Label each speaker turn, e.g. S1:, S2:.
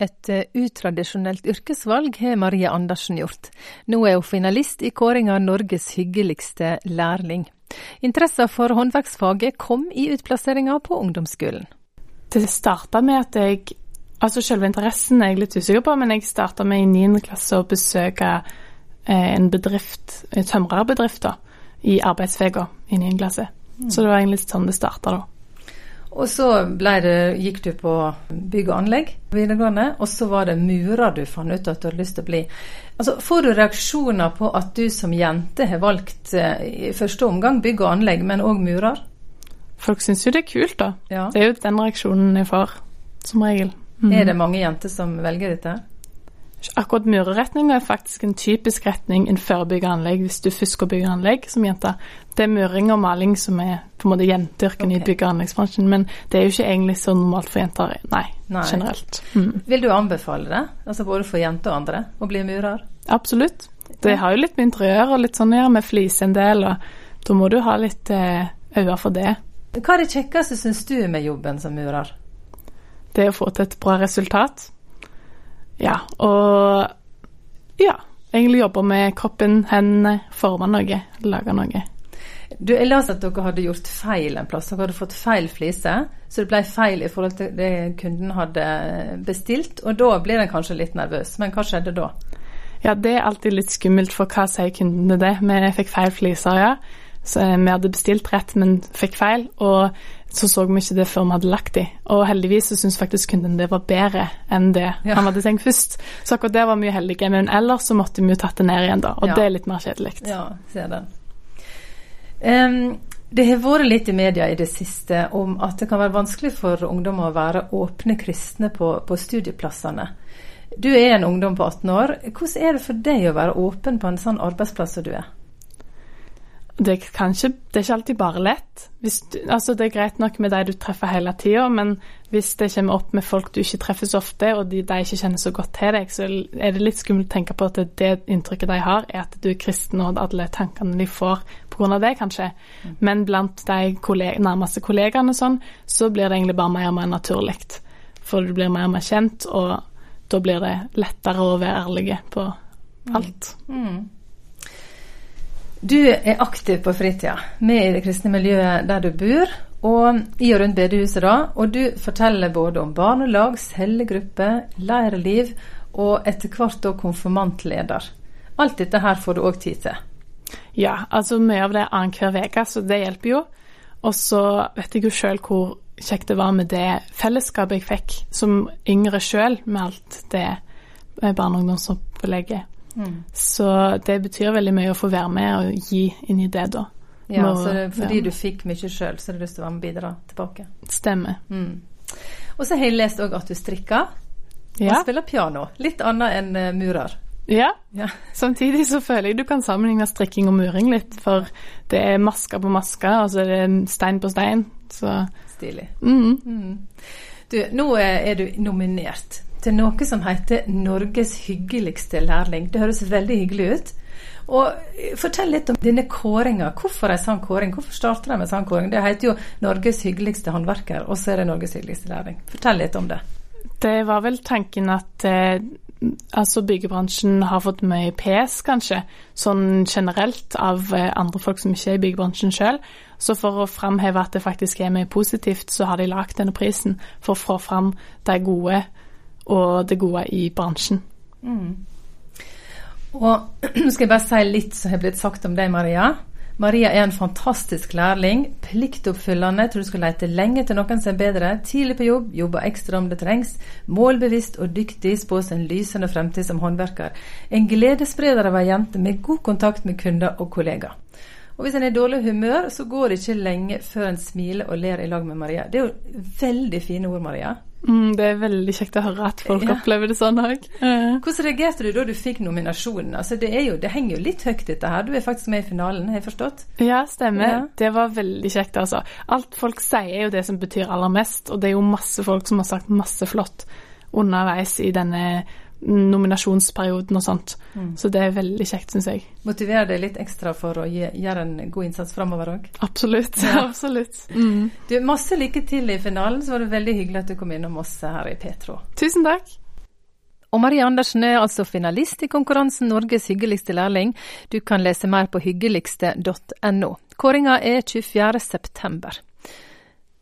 S1: Et eh, utradisjonelt yrkesvalg har Marie Andersen gjort. Nå er hun finalist i kåringa Norges hyggeligste lærling. Interessa for håndverksfaget kom i utplasseringa på ungdomsskolen.
S2: Det starta med at jeg Altså selve interessen er jeg litt usikker på, men jeg starta med i 9. klasse å besøke eh, en bedrift, en tømrerbedrift, da, i arbeidsveka i 9. klasse. Mm. Så det var egentlig sånn det starta da.
S1: Og så det, gikk du på bygg og anlegg videregående, og så var det murer du fant ut at du hadde lyst til å bli. Altså, får du reaksjoner på at du som jente har valgt eh, i første omgang bygg og anlegg, men òg murer?
S2: Folk syns jo det er kult, da. Ja. Det er jo den reaksjonen jeg får, som regel.
S1: Mm. Er det mange jenter som velger dette?
S2: Akkurat mureretninga er faktisk en typisk retning en bygg og anlegg hvis du først skal bygge anlegg som jente. Det er muring og maling som er på en måte jenteyrken okay. i bygg- og anleggsbransjen, men det er jo ikke egentlig så normalt for jenter, nei, nei. generelt. Mm.
S1: Vil du anbefale det, altså både for jenter og andre, å bli murer?
S2: Absolutt. Det har jo litt med interiør og litt sånn å gjøre, med flise en del, og da må du ha litt eh, øyne for det.
S1: Hva er det kjekkeste syns du med jobben som murer?
S2: Det å få til et bra resultat. Ja, og ja, egentlig jobbe med kroppen, hendene, forme noe, lage noe.
S1: Du, Jeg leste at dere hadde gjort feil en plass. Dere hadde fått feil flise. Så det ble feil i forhold til det kunden hadde bestilt. Og da blir en kanskje litt nervøs. Men hva skjedde da?
S2: Ja, det er alltid litt skummelt, for hva sier kundene det? Vi fikk feil fliser, ja. Så vi hadde bestilt rett, men fikk feil. Og så så vi ikke det før vi hadde lagt de. Og heldigvis så syntes faktisk kunden det var bedre enn det ja. han hadde tenkt først. Så akkurat det var mye heldige. Men ellers så måtte vi jo tatt det ned igjen, da. Og ja. det er litt mer kjedelig.
S1: Ja, ser det. Um, det har vært litt i media i det siste om at det kan være vanskelig for ungdommer å være åpne kristne på, på studieplassene. Du er en ungdom på 18 år. Hvordan er det for deg å være åpen på en sånn arbeidsplass som du er?
S2: Det, ikke, det er ikke alltid bare lett. Hvis, altså det er greit nok med de du treffer hele tida, men hvis det kommer opp med folk du ikke treffer så ofte, og de, de ikke kjenner så godt til deg, så er det litt skummelt å tenke på at det inntrykket de har, er at du er kristen, og alle tankene de får pga. det, kanskje. Mm. Men blant de kolleg nærmeste kollegaene sånn, så blir det egentlig bare mer og mer naturlig. For du blir mer og mer kjent, og da blir det lettere å være ærlig på alt. Mm. Mm.
S1: Du er aktiv på fritida, med i det kristne miljøet der du bor, og i og rundt bedehuset, da. Og du forteller både om barnelag, cellegruppe, leirliv og etter hvert da konfirmantleder. Alt dette her får du òg tid til.
S2: Ja, altså mye av det er annenhver uke, så det hjelper jo. Og så vet jeg jo sjøl hvor kjekt det var med det fellesskapet jeg fikk som yngre sjøl, med alt det barne- og ungdomsopplegget. Mm. Så det betyr veldig mye å få være med og gi inn i det, da.
S1: Ja, Når, så det, fordi ja. du fikk mye sjøl, så har du lyst til å være med og bidra tilbake?
S2: Stemmer.
S1: Mm. Og så har jeg lest òg at du strikker ja. og spiller piano. Litt annet enn uh, murer.
S2: Ja. ja. Samtidig så føler jeg du kan sammenligne strikking og muring litt, for det er masker på masker, og så er det stein på stein. Så
S1: Stilig. Mm. Mm. Du, nå er du nominert til noe som heter Norges hyggeligste lærling. Det høres veldig hyggelig ut. Og Fortell litt om denne kåringa. Hvorfor en sånn kåring? Hvorfor starter de med sånn kåring? Det heter jo Norges hyggeligste håndverker, og så er det Norges hyggeligste lærling. Fortell litt om det.
S2: Det var vel tanken at eh, altså byggebransjen har fått mye pes, kanskje, sånn generelt av eh, andre folk som ikke er i byggebransjen sjøl. Så for å framheve at det faktisk er mye positivt, så har de lagd denne prisen for å få fram de gode og det gode i bransjen. Mm.
S1: Og nå skal jeg bare si litt som har blitt sagt om deg, Maria. Maria er en fantastisk lærling. Pliktoppfyllende. Tror du skal lete lenge til noen som er bedre. Tidlig på jobb, jobber ekstra om det trengs. Målbevisst og dyktig, spås en lysende fremtid som håndverker. En gledesspreder av ei jente med god kontakt med kunder og kollegaer. Og hvis en er i dårlig humør, så går det ikke lenge før en smiler og ler i lag med Maria. Det er jo veldig fine ord, Maria.
S2: Mm, det er veldig kjekt å høre at folk ja. opplever det sånn òg.
S1: Hvordan reagerte du da du fikk nominasjonen? Altså, det, jo, det, henger jo litt høyt, dette her. Du er faktisk med i finalen, har jeg forstått?
S2: Ja, stemmer. Ja. Det var veldig kjekt, altså. Alt folk sier er jo det som betyr aller mest, og det er jo masse folk som har sagt masse flott underveis i denne nominasjonsperioden og sånt. Mm. Så det er veldig kjekt, syns jeg.
S1: Motiverer det litt ekstra for å gjøre en god innsats framover òg?
S2: Absolutt. Ja. absolutt. Mm.
S1: Du, masse lykke til i finalen, så var det veldig hyggelig at du kom innom oss her i Petro.
S2: Tusen takk.
S1: Og Marie Andersen er altså finalist i konkurransen Norges hyggeligste lærling. Du kan lese mer på hyggeligste.no. Kåringa er 24. september.